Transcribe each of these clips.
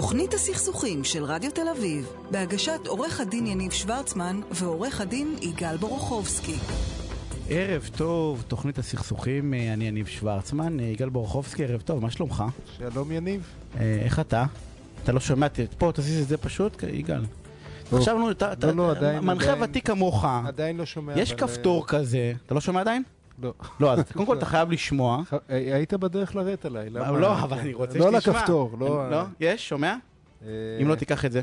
תוכנית הסכסוכים של רדיו תל אביב, בהגשת עורך הדין יניב שוורצמן ועורך הדין יגאל בורוכובסקי. ערב טוב, תוכנית הסכסוכים, אה, אני יניב שוורצמן, אה, יגאל בורוכובסקי, ערב טוב, מה שלומך? שלום יניב. אה, איך אתה? אתה לא שומע, פה תזיז את זה פשוט, יגאל. לא. חשבנו, אתה לא, לא, מנחה ותיק כמוך, עדיין לא שומע. יש כפתור כזה, אתה לא שומע עדיין? לא. לא, אז קודם כל אתה חייב לשמוע. אה, היית בדרך לרדת עליי, למה? לא, אבל אני רוצה לא שתשמע. לכפתור, לא... לא? יש? שומע? אה, אם לא תיקח את זה.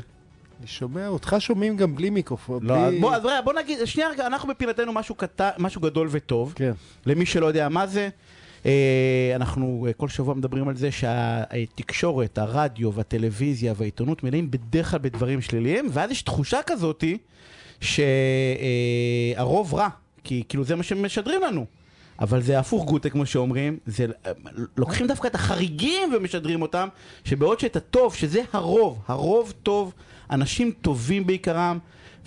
אני שומע, אותך שומעים גם בלי מיקרופון. לא, בלי- בוא, אז רגע, בוא נגיד, שנייה רגע, אנחנו בפינתנו משהו קטן, משהו גדול וטוב. כן. למי שלא יודע מה זה, אה, אנחנו אה, כל שבוע מדברים על זה שהתקשורת, הרדיו והטלוויזיה והעיתונות מלאים בדרך כלל בדברים שליליים, ואז יש תחושה כזאתי שהרוב רע, כי כאילו זה מה שמשדרים לנו. אבל זה הפוך גוטה כמו שאומרים, זה אה, לוקחים דווקא את החריגים ומשדרים אותם, שבעוד שאת הטוב, שזה הרוב, הרוב טוב, אנשים טובים בעיקרם,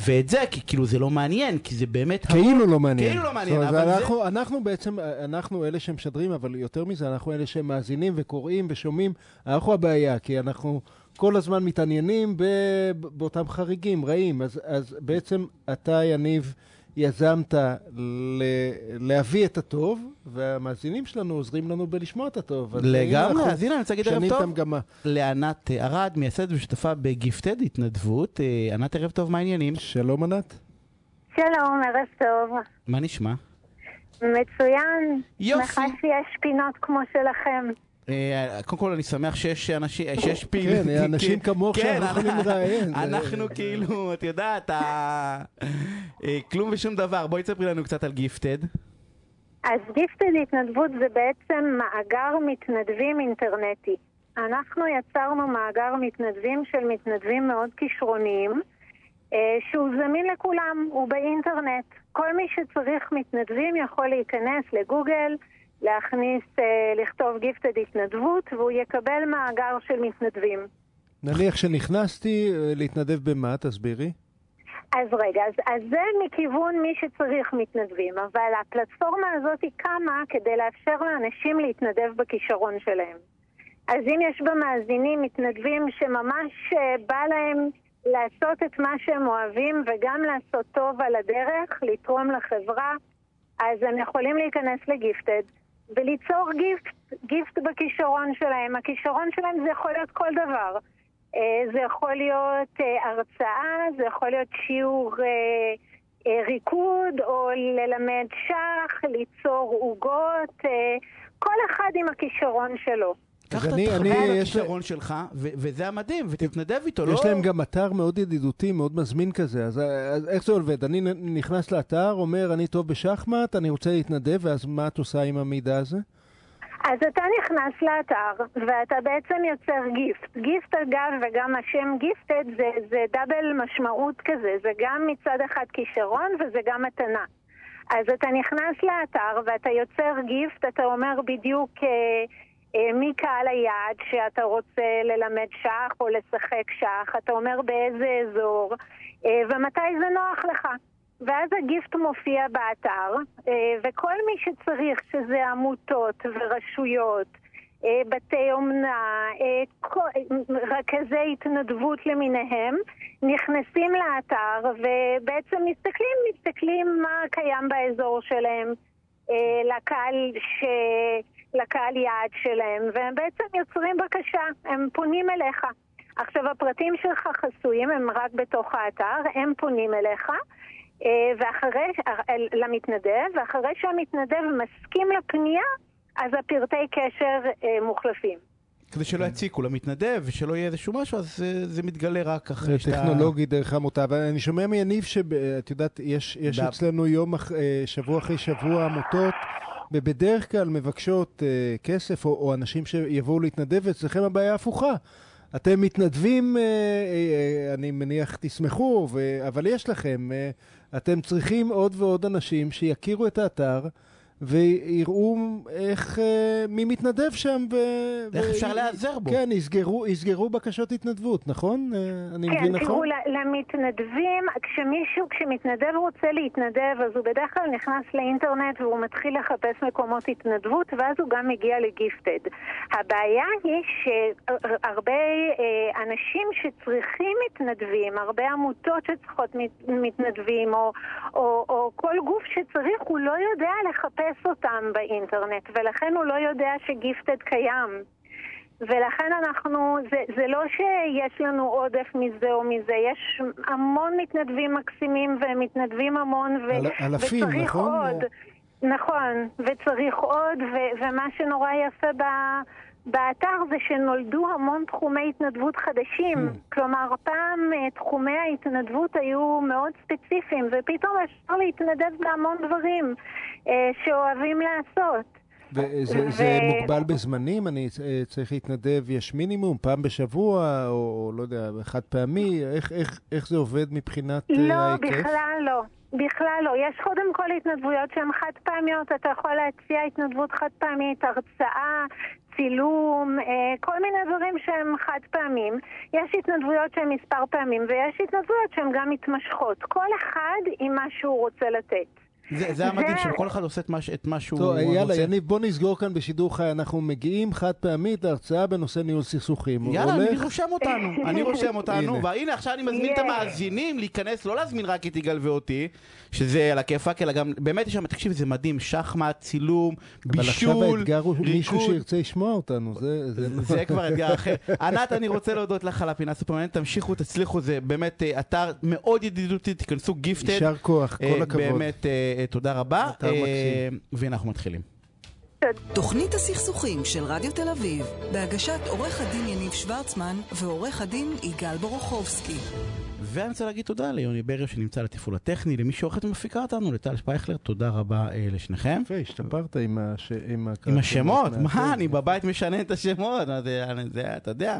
ואת זה, כי כאילו זה לא מעניין, כי זה באמת... כאילו לא מעניין. כאילו לא מעניין, אומרת, אבל זה... אנחנו, אנחנו בעצם, אנחנו אלה שמשדרים, אבל יותר מזה, אנחנו אלה שמאזינים וקוראים ושומעים. אנחנו הבעיה, כי אנחנו כל הזמן מתעניינים ב, באותם חריגים רעים. אז, אז בעצם אתה, יניב, יזמת ל, להביא את הטוב, והמאזינים שלנו עוזרים לנו בלשמוע את הטוב. לגמרי, אז הנה אני רוצה להגיד ערב טוב. את המגמה. לענת אה, ארד, מייסדת ושותפה בגיפטד התנדבות. אה, ענת, ערב טוב, מה העניינים? שלום ענת. שלום, ערב טוב. מה נשמע? מצוין. יופי. שמחה שיש פינות כמו שלכם. אה, קודם כל אני שמח שיש אנשים, אה, שיש פעילות. כן, אנשים כמוך שאנחנו יכולים לראיין. אנחנו כאילו, את יודעת, אה, כלום ושום דבר. בואי תספרי לנו קצת על גיפטד. אז גיפטד התנדבות זה בעצם מאגר מתנדבים אינטרנטי. אנחנו יצרנו מאגר מתנדבים של מתנדבים מאוד כישרוניים, אה, שהוא זמין לכולם, הוא באינטרנט. כל מי שצריך מתנדבים יכול להיכנס לגוגל, להכניס, אה, לכתוב גיפטד התנדבות, והוא יקבל מאגר של מתנדבים. נניח שנכנסתי אה, להתנדב במה, תסבירי. אז רגע, אז, אז זה מכיוון מי שצריך מתנדבים, אבל הפלטפורמה הזאת היא קמה כדי לאפשר לאנשים להתנדב בכישרון שלהם. אז אם יש במאזינים מתנדבים שממש אה, בא להם לעשות את מה שהם אוהבים וגם לעשות טוב על הדרך, לתרום לחברה, אז הם יכולים להיכנס לגיפטד וליצור גיפט, גיפט בכישרון שלהם. הכישרון שלהם זה יכול להיות כל דבר. אה, זה יכול להיות אה, הרצאה, זה יכול להיות שיעור אה, ריקוד, או ללמד שח, ליצור עוגות, כל אחד עם הכישרון שלו. קח את אני- התכנון אני- יש הכישרון שלך, וזה המדהים, ותתנדב איתו, לא... יש להם גם אתר מאוד ידידותי, מאוד מזמין כזה, אז, איך זה עובד? אני נכנס לאתר, אומר, אני טוב בשחמט, אני רוצה להתנדב, ואז מה את עושה עם המידע הזה? אז אתה נכנס לאתר, ואתה בעצם יוצר גיפט. גיפט אגב, וגם השם גיפטד זה, זה דאבל משמעות כזה, זה גם מצד אחד כישרון וזה גם מתנה. אז אתה נכנס לאתר ואתה יוצר גיפט, אתה אומר בדיוק אה, אה, מי קהל היעד שאתה רוצה ללמד שח או לשחק שח, אתה אומר באיזה אזור אה, ומתי זה נוח לך. ואז הגיפט מופיע באתר, אה, וכל מי שצריך, שזה עמותות ורשויות, בתי אומנה, רכזי התנדבות למיניהם, נכנסים לאתר ובעצם מסתכלים, מסתכלים מה קיים באזור שלהם, לקהל, ש... לקהל יעד שלהם, והם בעצם יוצרים בקשה, הם פונים אליך. עכשיו הפרטים שלך חסויים, הם רק בתוך האתר, הם פונים אליך. אה, ואחרי, אה, למתנדב, ואחרי שהמתנדב מסכים לפנייה, אז הפרטי קשר אה, מוחלפים. כדי שלא יציקו למתנדב, ושלא יהיה איזשהו משהו, אז זה- זה מתגלה רק אחרי שאתה... טכנולוגי דרך עמותה, אבל אני שומע מיניב שאת יודעת, יש, יש אצלנו יום, שבוע אחרי שבוע עמותות, ובדרך כלל מבקשות אה, כסף, או, או אנשים שיבואו להתנדב, ואצלכם הבעיה הפוכה. אתם מתנדבים, אה, אה, אני מניח תשמחו, ו... אבל יש לכם, אה, אתם צריכים עוד ועוד אנשים שיכירו את האתר, ויראו איך, אה, מי מתנדב שם. ו... ואיך ו- אפשר להיעזר בו. כן, יסגרו, יסגרו בקשות התנדבות, נכון? אה, אני מבין כן, תראו, נכון? ל- למתנדבים, כשמישהו, כשמתנדב רוצה להתנדב, אז הוא בדרך כלל נכנס לאינטרנט והוא מתחיל לחפש מקומות התנדבות, ואז הוא גם מגיע לגיפטד. הבעיה היא שהרבה אה, אנשים שצריכים מתנדבים, הרבה עמותות שצריכות מת- מתנדבים, או, או, או כל גוף שצריך, הוא לא יודע לחפש אותם באינטרנט, ולכן הוא לא יודע שגיפטד קיים. ולכן אנחנו, זה, זה לא שיש לנו עודף מזה או מזה, יש המון מתנדבים מקסימים ומתנדבים המון ו, אל- אלפים, וצריך נכון? עוד. נכון, וצריך עוד, ו, ומה שנורא יפה ב, באתר זה שנולדו המון תחומי התנדבות חדשים. Hmm. כלומר, פעם אה, תחומי ההתנדבות היו מאוד ספציפיים, ופתאום אפשר להתנדב בהמון דברים אה, שאוהבים לעשות. וזה ו- זה מוגבל בזמנים? אני אה, צריך להתנדב, יש מינימום, פעם בשבוע, או, לא יודע, חד פעמי? איך, איך, איך זה עובד מבחינת אה, לא, ההיקף? בכלל לא. בכלל לא. יש קודם כל התנדבויות שהן חד פעמיות, אתה יכול להציע התנדבות חד פעמית, הרצאה, צילום, אה, כל מיני דברים שהם חד פעמים. יש התנדבויות שהן מספר פעמים, ויש התנדבויות שהן גם מתמשכות. כל אחד עם מה שהוא רוצה לתת. זה, זה המדהים זה- שכל אחד עושה את מה, את מה שהוא טוב, יאללה. יניב, בוא נסגור כאן בשידור חי. אנחנו מגיעים חד פעמית להרצאה בנושא ניהול סכסוכים. יאללה, הולך- אני רושם אותנו, אני רושם אותנו, הנה. והנה עכשיו אני מזמין את יש. המאזינים להיכנס, לא להזמין רק את יגאל ואותי, שזה על הכיפאק, אלא גם, באמת יש שם, תקשיב, זה מדהים, שחמט, צילום, אבל עכשיו בישול, האתגר הוא מישהו ריקוד. שירצה לשמוע אותנו. זה, זה, לא- זה כבר אתגר אחר. ענת, אני רוצה להודות לך על הפינה סופרמנט, תמשיכו, תצליחו, זה באמת אה, אתר מאוד ידידותי, תיכנסו גיפטד. יישר כוח, כל הכבוד. באמת, אה, אה, תודה רבה. אתר אה, מקסים. והנה אנחנו מתחילים. תוכנית הסכסוכים של רדיו תל אביב, בהגשת עורך הדין יניב שוורצמן ועורך הדין יגאל בורוכובסקי. ואני רוצה להגיד תודה ליוני בריו שנמצא לתפעול הטכני, למי שעורכת ומפיקה אותנו, לטל שפייכלר, תודה רבה אה, לשניכם. יפה, השתפרת עם, הש... עם, עם השמות. מה, אני בבית משנה את השמות, זה, אתה יודע.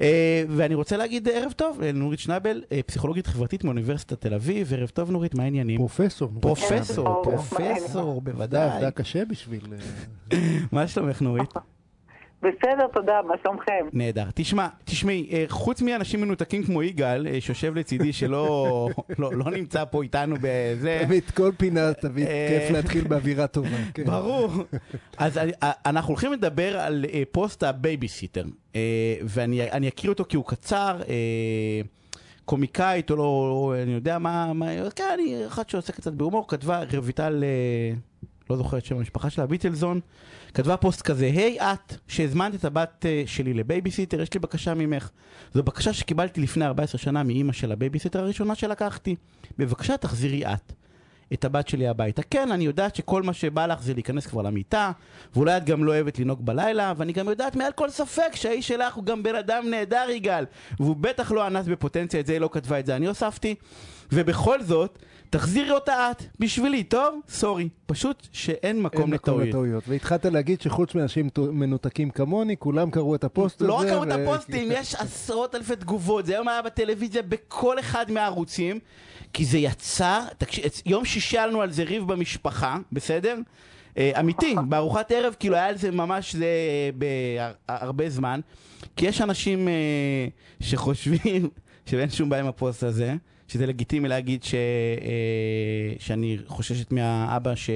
אה, ואני רוצה להגיד ערב טוב לנורית שנבל, אה, פסיכולוגית חברתית מאוניברסיטת תל אביב, ערב טוב נורית, מה העניינים? פרופסור. פרופסור. פרופסור, בוודאי. עבדה קשה בשביל... אה, מה שלומך נורית? בסדר, תודה, מה שלומכם? נהדר. תשמע, תשמעי, אה, חוץ מאנשים מנותקים כמו יגאל, אה, שיושב לצידי, שלא לא, לא נמצא פה איתנו בזה, תמיד כל פינה, תמיד אה, כיף להתחיל באווירה טובה. כן. ברור. אז אנחנו הולכים לדבר על פוסט הבייביסיטר, ואני אני אקריא אותו כי הוא קצר. קומיקאית, או לא, או אני יודע מה, מה, כן, אני אחת שעוסקת קצת בהומור, כתבה רויטל, לא זוכר את שם המשפחה שלה, ביטלזון, כתבה פוסט כזה, היי את, שהזמנת את הבת אה, שלי לבייביסיטר, יש לי בקשה ממך. זו בקשה שקיבלתי לפני 14 שנה מאימא של הבייביסיטר הראשונה שלקחתי. בבקשה תחזירי את. את הבת שלי הביתה. כן, אני יודעת שכל מה שבא לך זה להיכנס כבר למיטה, ואולי את גם לא אוהבת לנהוג בלילה, ואני גם יודעת מעל כל ספק שהאיש שלך הוא גם בן אדם נהדר, יגאל, והוא בטח לא אנס בפוטנציה, את זה היא לא כתבה, את זה אני הוספתי. ובכל זאת, תחזירי אותה את, בשבילי, טוב? סורי. פשוט שאין מקום אין מקום לטעויות. לטעויות. והתחלת להגיד שחוץ מאנשים מנותקים כמוני, כולם קראו את הפוסט הזה. לא רק כמות ו- הפוסטים, יש עשרות אלפי תגובות, זה היום היה בטלוויזיה בכל אחד מהערוצים, כי זה יצר, תקשיב, יום שישי היה לנו על זה ריב במשפחה, בסדר? אה, אמיתי, בארוחת ערב, כאילו היה על זה ממש זה בהרבה זמן, כי יש אנשים אה, שחושבים שאין שום בעיה עם הפוסט הזה, שזה לגיטימי להגיד ש, אה, שאני חוששת מהאבא ש,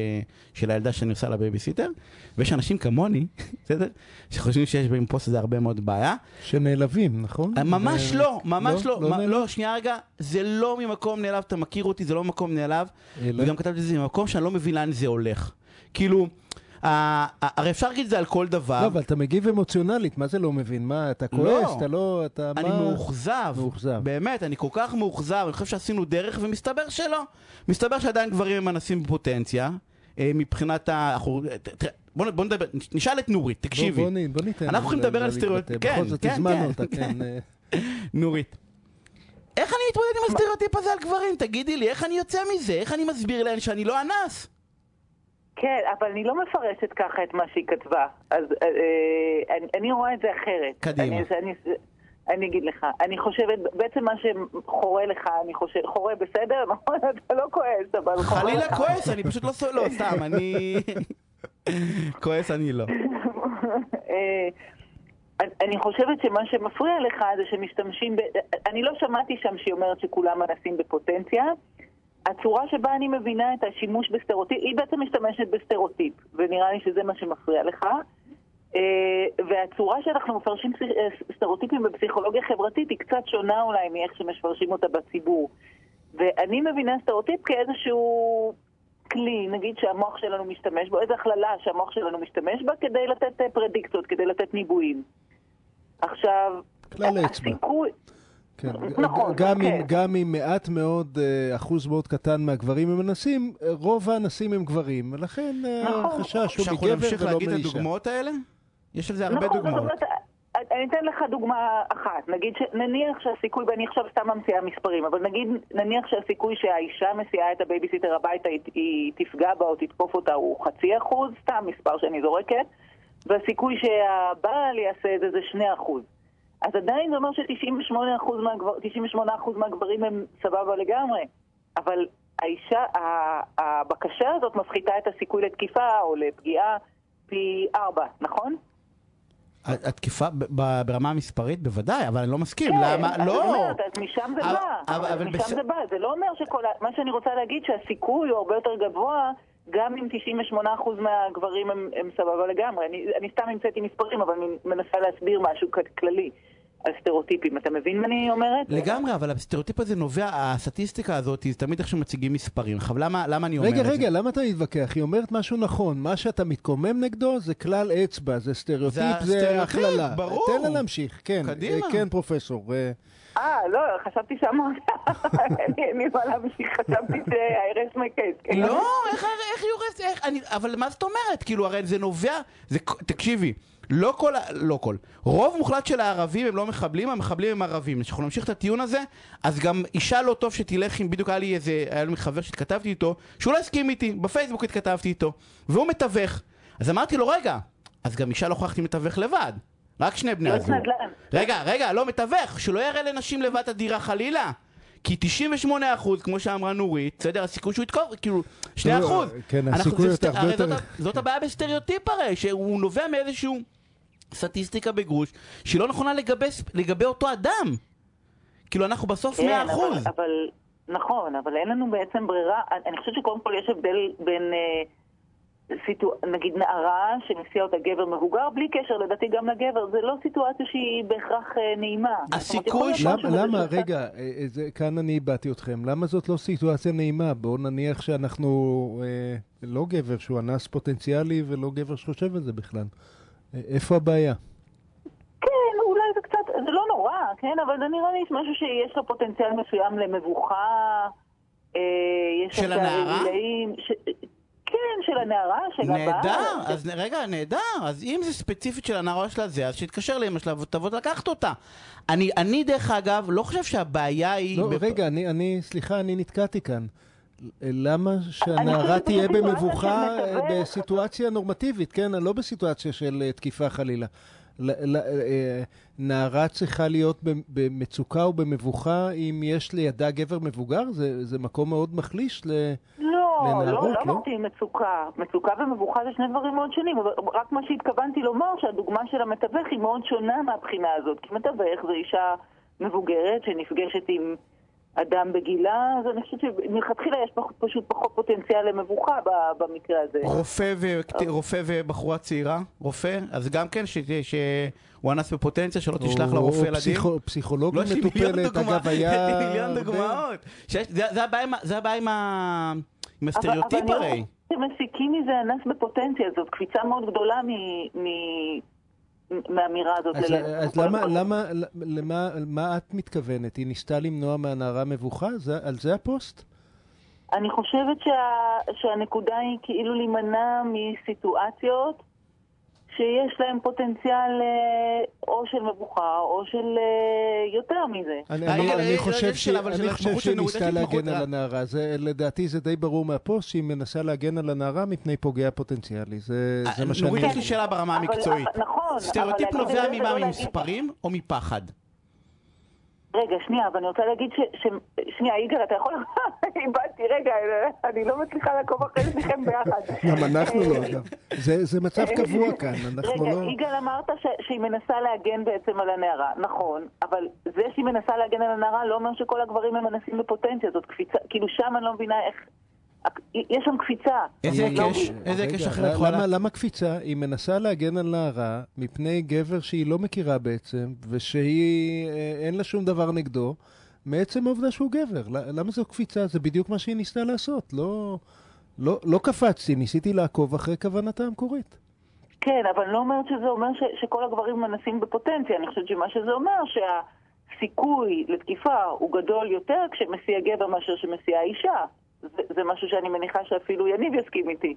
של הילדה שאני עושה לבייביסיטר, ויש אנשים כמוני, בסדר? שחושבים שיש פוסט הזה הרבה מאוד בעיה. שנעלבים, נכון? ממש ו- לא, ממש לא, לא, נעלב? לא, שנייה רגע, זה לא ממקום נעלב, אתה מכיר אותי, זה לא ממקום נעלב, אלא? וגם כתבתי את זה ממקום שאני לא מבין לאן זה הולך. כאילו, הרי אפשר להגיד את זה על כל דבר. לא, אבל אתה מגיב אמוציונלית, מה זה לא מבין? מה, אתה כועס? אתה לא, אתה אני? מאוכזב, מאוכזב. באמת, אני כל כך מאוכזב, אני חושב שעשינו דרך ומסתבר שלא. מסתבר שעדיין גברים הם אנסים בפוטנציה, אה, מבחינת ה... תראה, בוא, בוא נדבר, נשאל את נורית, תקשיבי. בוא, בוא, ניתן. אנחנו לה- לדבר על סטריאוטיפ- להתבטא. כן, בכל זאת, כן, הזמנו כן, אותה, כן. כן. אה, נורית. איך אני מתמודד עם הסטריאוטיפ הזה על גברים? תגידי לי, איך אני יוצא מזה? איך אני מסביר להן שאני לא אנס? כן, אבל אני לא מפרשת ככה את מה שהיא כתבה. אז אה, אה, אני, אני רואה את זה אחרת. קדימה. אני, אני, אני אגיד לך, אני חושבת, בעצם מה שחורה לך, אני חושבת, חורה בסדר, נכון? אתה לא כועס, אבל חורה לך. חלילה כועס, אני פשוט לא... לא, סתם, אני... כועס אני לא. אה, אני חושבת שמה שמפריע לך זה שמשתמשים ב... אני לא שמעתי שם שהיא אומרת שכולם מנסים בפוטנציה. הצורה שבה אני מבינה את השימוש בסטריאוטיפ, היא בעצם משתמשת בסטריאוטיפ, ונראה לי שזה מה שמפריע לך. אה, והצורה שאנחנו מפרשים אה, סטריאוטיפים בפסיכולוגיה חברתית היא קצת שונה אולי מאיך שמפרשים אותה בציבור. ואני מבינה סטריאוטיפ כאיזשהו כלי, נגיד שהמוח שלנו משתמש בו, איזו הכללה שהמוח שלנו משתמש בה כדי לתת אה, פרדיקציות, כדי לתת ניבויים. עכשיו, כלל אצבע. הסיכוי... כן. נכון, גם, כן. אם, גם אם מעט מאוד, אה, אחוז מאוד קטן מהגברים הם אנסים, אה, רוב האנסים הם גברים, ולכן אה, נכון. החשש הוא שאנחנו מגבר נמשיך ולא להגיד את מאישה. הדוגמאות האלה? יש על זה הרבה נכון, דוגמאות. אני אתן לך דוגמה אחת. נגיד, ש... נניח שהסיכוי, ואני עכשיו סתם ממציאה מספרים, אבל נגיד, נניח שהסיכוי שהאישה מסיעה את הבייביסיטר הביתה, היא, היא תפגע בה או תתקוף אותה הוא חצי אחוז, סתם מספר שאני זורקת, והסיכוי שהבעל יעשה את זה זה שני אחוז. אז עדיין זה אומר ש-98% מהגבר... 98% מהגברים הם סבבה לגמרי. אבל האישה, הבקשה הזאת מפחיתה את הסיכוי לתקיפה או לפגיעה פי ארבע, נכון? התקיפה ברמה המספרית בוודאי, אבל אני לא מסכים. כן, למה? לא. אז משם זה אבל- בא. אבל- אבל משם בס- זה בא. זה לא אומר שכל... מה שאני רוצה להגיד שהסיכוי הוא הרבה יותר גבוה, גם אם 98% מהגברים הם, הם סבבה לגמרי. אני, אני סתם המצאתי מספרים, אבל אני מנסה להסביר משהו כללי על סטריאוטיפים. אתה מבין מה אני אומרת? לגמרי, אבל הסטריאוטיפ הזה נובע, הסטטיסטיקה הזאת, היא תמיד איך שמציגים מספרים. עכשיו, למה למה אני אומר את רגע, זה? רגע, למה אתה מתווכח? היא אומרת משהו נכון. מה שאתה מתקומם נגדו זה כלל אצבע, זה סטריאוטיפ, זה הכללה. ברור. תן לה להמשיך, כן. קדימה. אה, כן, פרופסור. אה, לא, חשבתי שאמרת... אין לי מה להמשיך, חשבתי שהרסתי. כן. לא, איך הורסת, איך, אבל מה זאת אומרת? כאילו, הרי זה נובע, תקשיבי, לא כל, לא כל, רוב מוחלט של הערבים הם לא מחבלים, המחבלים הם ערבים. כשאנחנו נמשיך את הטיעון הזה, אז גם אישה לא טוב שתלך עם, בדיוק היה לי איזה, היה לי חבר שהתכתבתי איתו, שהוא לא הסכים איתי, בפייסבוק התכתבתי איתו, והוא מתווך. אז אמרתי לו, רגע, אז גם אישה לא עם מתווך לבד. רק שני בני יועץ הזוג. נדל"ן. רגע, רגע, לא מתווך, שלא יראה לנשים לבד את הדירה חלילה. כי 98% כמו שאמרה נורית, בסדר, הסיכוי שהוא יתקוף, כאילו, 2%. לא, כן, אנחנו- הסיכוי זה יותר- הרבה הרי יותר- זאת הבעיה בסטריאוטיפ הרי, שהוא נובע מאיזשהו סטטיסטיקה בגרוש, שהיא לא נכונה לגבי אותו אדם. כאילו, אנחנו בסוף 100%. כן, אבל, נכון, אבל אין לנו בעצם ברירה. אני, אני חושבת שקודם כל יש הבדל בין, אה, סיטו, נגיד, נערה שמסיע אותה גבר מבוגר, בלי קשר לדעתי גם לגבר, זה לא סיטואציה שהיא בהכרח אה, נעימה. הסיכוי ש- למה, למה, רגע, אה, אה, זה- כאן אני איבדתי אתכם. למה זאת לא סיטואציה נעימה? בואו נניח שאנחנו אה, לא גבר שהוא אנס פוטנציאלי ולא גבר שחושב על זה בכלל. אה, איפה הבעיה? כן, אולי זה קצת, זה לא נורא, כן, אבל זה נראה לי משהו שיש לו פוטנציאל מסוים למבוכה. אה, יש של את הנערה? ש... כן, של הנערה, של הבעל. נהדר, של- אז רגע, נהדר, אז אם זה ספציפית של הנערה שלה זה, אז שיתקשר לאמא שלה ותבוא לקחת אותה. אני, אני דרך אגב, לא חושב שהבעיה היא... לא, בפ- רגע, אני, אני, סליחה, אני נתקעתי כאן. למה שהנערה תהיה במבוכה של אה. בסיטואציה נורמטיבית, כן? לא בסיטואציה של אה, תקיפה חלילה. אה, נערה צריכה להיות במצוקה או במבוכה אם יש לידה גבר מבוגר? זה, זה מקום מאוד מחליש ל... לא, לנערות, לא, לא? לא אמרתי מצוקה. מצוקה ומבוכה זה שני דברים מאוד שונים. אבל רק מה שהתכוונתי לומר, שהדוגמה של המתווך היא מאוד שונה מהבחינה הזאת. כי מתווך זה אישה מבוגרת שנפגשת עם אדם בגילה, אז אני חושבת שמלכתחילה יש פח- פשוט פחות פוטנציאל למבוכה במקרה הזה. רופא, ו... רופא ובחורה צעירה, רופא, אז גם כן ש... שהוא אנס בפוטנציה, שלא תשלח או- לרופא או ילדים. פסיכו- פסיכולוגית לא, מטופלת, אגב, היה... מיליון דוגמאות. זה הבעיה עם ה- עם אבל- אבל הרי. אני חושבת שמסיקים מזה אנס בפוטנציה, זאת קפיצה מאוד גדולה מ- מ- מהאמירה הזאת. אז, ל- אז למה, למה, למה, למה את מתכוונת? היא ניסתה למנוע מהנערה מבוכה? זה, על זה הפוסט? אני חושבת שה, שהנקודה היא כאילו להימנע מסיטואציות שיש להן פוטנציאל אה, או של מבוכה או של אה, יותר מזה. אני, חושב, שהיא ניסתה להגן על רק- הנערה. לדעתי זה די ברור מהפוסט שהיא מנסה להגן על הנערה מפני פוגע פוטנציאלי. זה, מה שאני... נורית, יש לי שאלה ברמה המקצועית. נכון, סטריאוטיפ נובע ממה? לא להגיד- ממספרים או מפחד? רגע, שנייה, אבל אני רוצה להגיד ש... ש... שנייה, יגאל, אתה יכול... איבדתי, רגע, אני לא מצליחה לעקוב אחרי שניכם ביחד. גם אנחנו לא, אגב. זה, זה מצב קבוע כאן, אנחנו רגע, לא... יגאל אמרת ש... שהיא מנסה להגן בעצם על הנערה. נכון, אבל זה שהיא מנסה להגן על הנערה לא אומר שכל הגברים הם מנסים בפוטנציה, זאת קפיצה, כאילו שם אני לא מבינה איך... יש שם קפיצה. איזה היקש? איזה רגע, היקש אחר למה- יכול... למה, למה קפיצה? היא מנסה להגן על נערה מפני גבר שהיא לא מכירה בעצם, ושהיא, אה, אין לה שום דבר נגדו, מעצם העובדה שהוא גבר. למה זו קפיצה? זה בדיוק מה שהיא ניסתה לעשות. לא, לא, לא קפצתי, ניסיתי לעקוב אחרי כוונתה המקורית. כן, אבל אני לא אומרת שזה אומר ש, שכל הגברים מנסים בפוטנציה. אני חושבת שמה שזה אומר, שהסיכוי לתקיפה הוא גדול יותר כשמסיע גבר מאשר שמסיעה אישה. זה, זה משהו שאני מניחה שאפילו יניב יסכים איתי.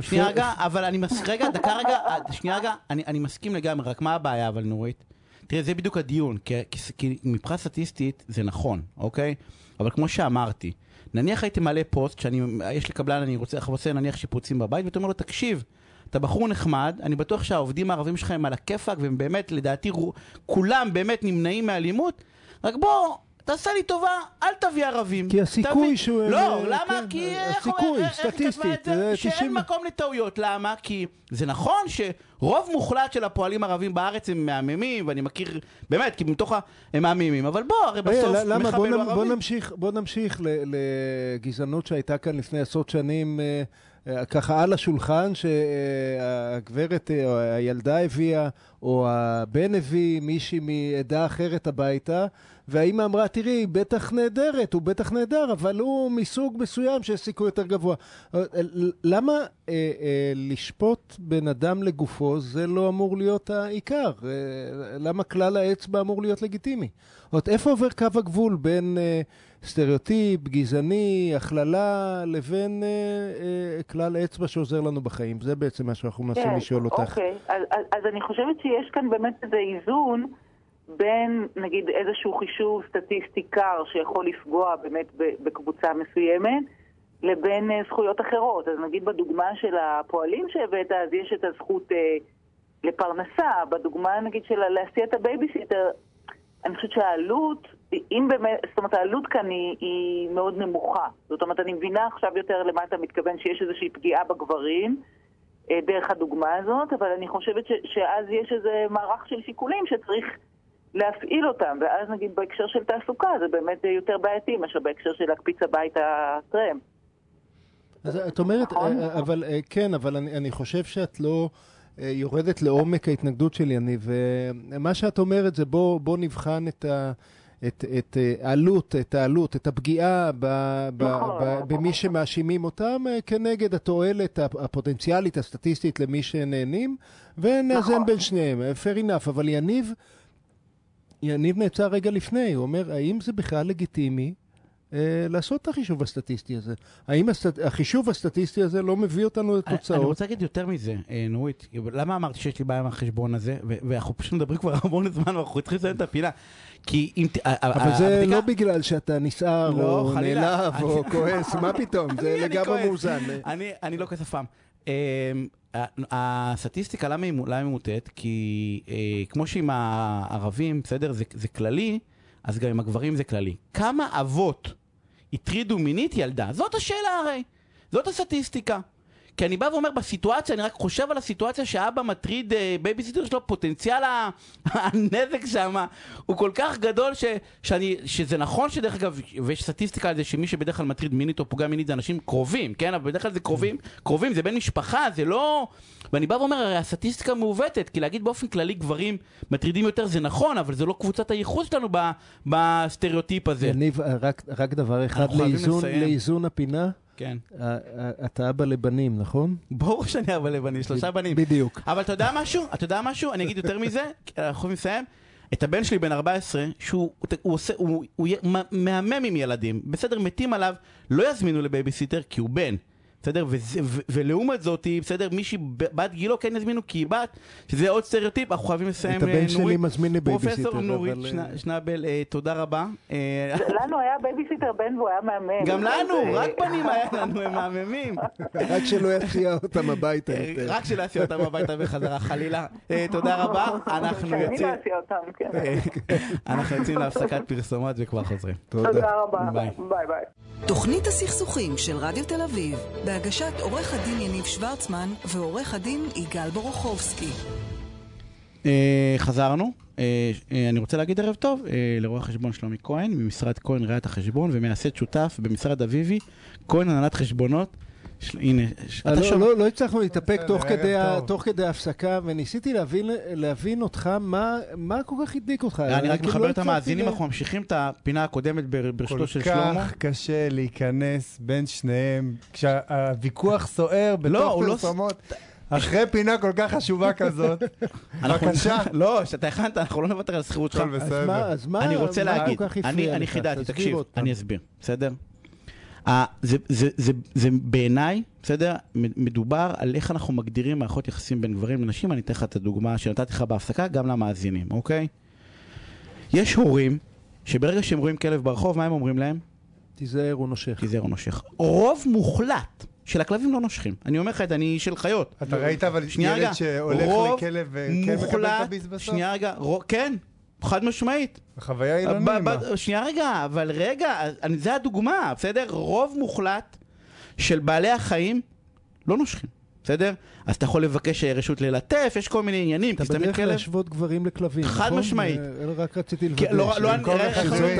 שנייה רגע, אבל אני מס... רגע, דקה רגע, אה, שנייה רגע, אני, אני מסכים לגמרי, רק מה הבעיה אבל נורית? תראה, זה בדיוק הדיון, כי, כי, כי מבחינה סטטיסטית זה נכון, אוקיי? אבל כמו שאמרתי, נניח הייתי מעלה פוסט, שאני, יש לי קבלן, אני רוצה, רוצה נניח שיפוצים בבית, ואתה אומר לו, תקשיב, אתה בחור נחמד, אני בטוח שהעובדים הערבים שלך הם על הכיפאק, והם באמת, לדעתי, כולם באמת נמנעים מאלימות, רק בוא... תעשה לי טובה, אל תביא ערבים. כי הסיכוי תביא- שהוא- לא, אה, למה? כן, כי... אה, איך- הסיכוי, איך- איך סטטיסטית, את זה? זה שאין 90. מקום לטעויות, למה? כי זה נכון שרוב מוחלט של הפועלים הערבים בארץ הם מהממים, ואני מכיר, באמת, כי מתוך ה... הם מהממים, אבל בוא, הרי רגע, בסוף ל- למה? בוא, מחבל בוא ערבי. נמשיך, בוא נמשיך לגזענות שהייתה כאן לפני עשרות שנים, אה, אה, ככה על השולחן, שהגברת אה, או הילדה הביאה, או הבן הביא מישהי מעדה אחרת הביתה, והאימא אמרה, תראי, היא בטח נהדרת, הוא בטח נהדר, אבל הוא מסוג מסוים שיש סיכוי יותר גבוה. אה, אה, למה אה, אה, לשפוט בן אדם לגופו זה לא אמור להיות העיקר? אה, למה כלל האצבע אמור להיות לגיטימי? זאת אומרת, איפה עובר קו הגבול בין אה, סטריאוטיפ, גזעני, הכללה, לבין אה, אה, כלל אצבע שעוזר לנו בחיים? זה בעצם מה שאנחנו מנסים לשאול אותך. אוקיי, אז, אז, אז אני חושבת שיש כאן באמת איזה איזון בין, נגיד, איזשהו חישוב סטטיסטי קר שיכול לפגוע באמת בקבוצה מסוימת, לבין אה, זכויות אחרות. אז נגיד בדוגמה של הפועלים שהבאת, אז יש את הזכות אה, לפרנסה. בדוגמה, נגיד, של להסיע את הבייביסיטר, אני חושבת שהעלות, אם באמת, זאת אומרת, העלות כאן היא, היא מאוד נמוכה. זאת אומרת, אני מבינה עכשיו יותר למה אתה מתכוון, שיש איזושהי פגיעה בגברים. אה, דרך הדוגמה הזאת, אבל אני חושבת ש, שאז יש איזה מערך של שיקולים שצריך להפעיל אותם, ואז נגיד בהקשר של תעסוקה זה באמת יותר בעייתי מאשר בהקשר של להקפיץ הביתה טרמפ. אז את אומרת, נכון. אה, אבל אה, כן, אבל אני, אני חושב שאת לא יורדת לעומק ההתנגדות של יניב. ומה שאת אומרת זה בוא, בוא נבחן את ה... את, את אה, העלות, את העלות, את הפגיעה ב, ב, נכון. ב, במי שמאשימים אותם אה, כנגד התועלת הפ- הפוטנציאלית, הסטטיסטית למי שנהנים, ונאזן נכון. בין שניהם. אה, fair enough, אבל יניב, יניב נעצר רגע לפני, הוא אומר, האם זה בכלל לגיטימי לעשות את החישוב הסטטיסטי הזה? האם הסט... החישוב הסטטיסטי הזה לא מביא אותנו אני- אני לתוצאות? רוצה להגיד יותר מזה, אה, נורית, למה אמרתי שיש לי בעיה עם החשבון הזה, ואנחנו פשוט מדברים כבר המון זמן, ואנחנו צריכים לסיים את הפינה. כי אם... אבל זה הבדיקה- לא בגלל שאתה נסער, לא, או חלילה. נעלב, או כועס, מה פתאום? זה לגמרי. מאוזן. אני, אני לא כועס אף פעם. אמ, הסטטיסטיקה, למה היא מו- למה היא מוטעת? כי אה, כמו שעם הערבים, בסדר, זה, זה כללי, אז גם עם הגברים זה כללי. כמה אבות הטרידו מינית ילדה? זאת השאלה הרי. זאת הסטטיסטיקה. כי אני בא ואומר, בסיטואציה, אני רק חושב על הסיטואציה שאבא מטריד אה, בייביסיטר שלו, פוטנציאל הנזק שם הוא כל כך גדול ש, שאני, שזה נכון שדרך אגב, ויש סטטיסטיקה על זה שמי שבדרך כלל מטריד מינית או פוגע מינית זה אנשים קרובים, כן? אבל בדרך כלל זה קרובים, קרובים, זה בן משפחה, זה לא... ואני בא ואומר, הרי הסטטיסטיקה מעוותת, כי להגיד באופן כללי גברים מטרידים יותר זה נכון, אבל זה לא קבוצת הייחוס שלנו בסטריאוטיפ הזה. יניב, רק, רק דבר אחד לאיזון. לאיזון הפינה. כן. ה- ה- אתה אבא לבנים, נכון? ברור שאני אבא לבנים, שלושה בנים. בדיוק. אבל אתה יודע משהו? אתה יודע משהו? אני אגיד יותר מזה, אנחנו יכולים לסיים. את הבן שלי בן 14, שהוא הוא עושה, הוא, הוא מ- מהמם עם ילדים, בסדר, מתים עליו, לא יזמינו לבייביסיטר כי הוא בן. בסדר? ולעומת זאת, בסדר, מישהי בת גילו כן יזמינו כי היא בת, שזה עוד סטריאוטיפ, אנחנו חייבים לסיים. את הבן אה, שלי נורית. מזמין לבייביסיטר, פרופסור נורית אה, שנבל, אה, תודה רבה. לנו היה בייביסיטר בן והוא היה מהמם. גם לנו, רק בנים היה לנו, הם מהממים. רק שלא יסיע אותם הביתה יותר. רק שלא יסיע אותם הביתה בחזרה, חלילה. תודה רבה, אנחנו שאני יוצאים... לא כן. אנחנו יוצאים להפסקת פרסומות וכבר חוזרים. תודה. רבה. ביי ביי. תוכנית הסכסוכים של רדיו תל אביב, בהגשת עורך הדין יניב שוורצמן ועורך הדין יגאל בורוכובסקי. אה, חזרנו, אה, אה, אני רוצה להגיד ערב טוב אה, לרואה החשבון שלומי כהן ממשרד כהן ראיית החשבון ומייסד שותף במשרד אביבי, כהן הנהלת חשבונות. הנה, אה, אתה לא- שומע? לא- לא הצלחנו להתאפק תוך כדי ההפסקה, וניסיתי להבין- אותך, מה- מה כל כך הדליק אותך. אני רק כאילו מחבר לא את המאזינים, אנחנו ממשיכים את הפינה הקודמת בר- כל ברשותו של שלמה. כך קשה להיכנס בין שניהם, כשהוויכוח סוער בתוך לא- פרסומות, אחרי פינה כל כך חשובה כזאת. בבקשה. לא, שאתה הכנת, אנחנו לא נוותר על השכירות שלך. אז. מה, אז מה, אני רוצה מה להגיד, כל כך אני? חידדתי, תקשיב. אני אסביר, בסדר? אה, זה- זה- זה- זה בעיניי, בסדר? מדובר על איך אנחנו מגדירים מערכות יחסים בין גברים לנשים, אני אתן לך את הדוגמה שנתתי לך בהפסקה, גם למאזינים, אוקיי? יש הורים שברגע שהם רואים כלב ברחוב, מה הם אומרים להם? תיזהר, הוא נושך. כי זה לא נושך. רוב מוחלט של הכלבים לא נושכים. אני אומר לך את זה, אני של חיות. אתה ראית אבל ילד שהולך לכלב וכן מקבל את מוחלט- הביס בסוף? שנייה רגע, כן, חד משמעית. החוויה היא לא נעימה. ב- שנייה רגע, אבל רגע, אני- זה הדוגמה, בסדר? רוב מוחלט של בעלי החיים לא נושכים, בסדר? אז אתה יכול לבקש אה, רשות ללטף, יש כל מיני עניינים, אתה בדרך כלב... להשוות גברים לכלבים, חד נכון? משמעית. אה, רק רציתי כי- לוודא. לא- לא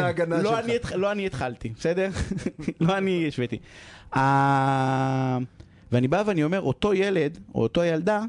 ההגנה לא. אני לא אני התחלתי, בסדר? לא אני השוויתי. אה, ואני בא ואני אומר, אותו ילד, או אותו ילדה,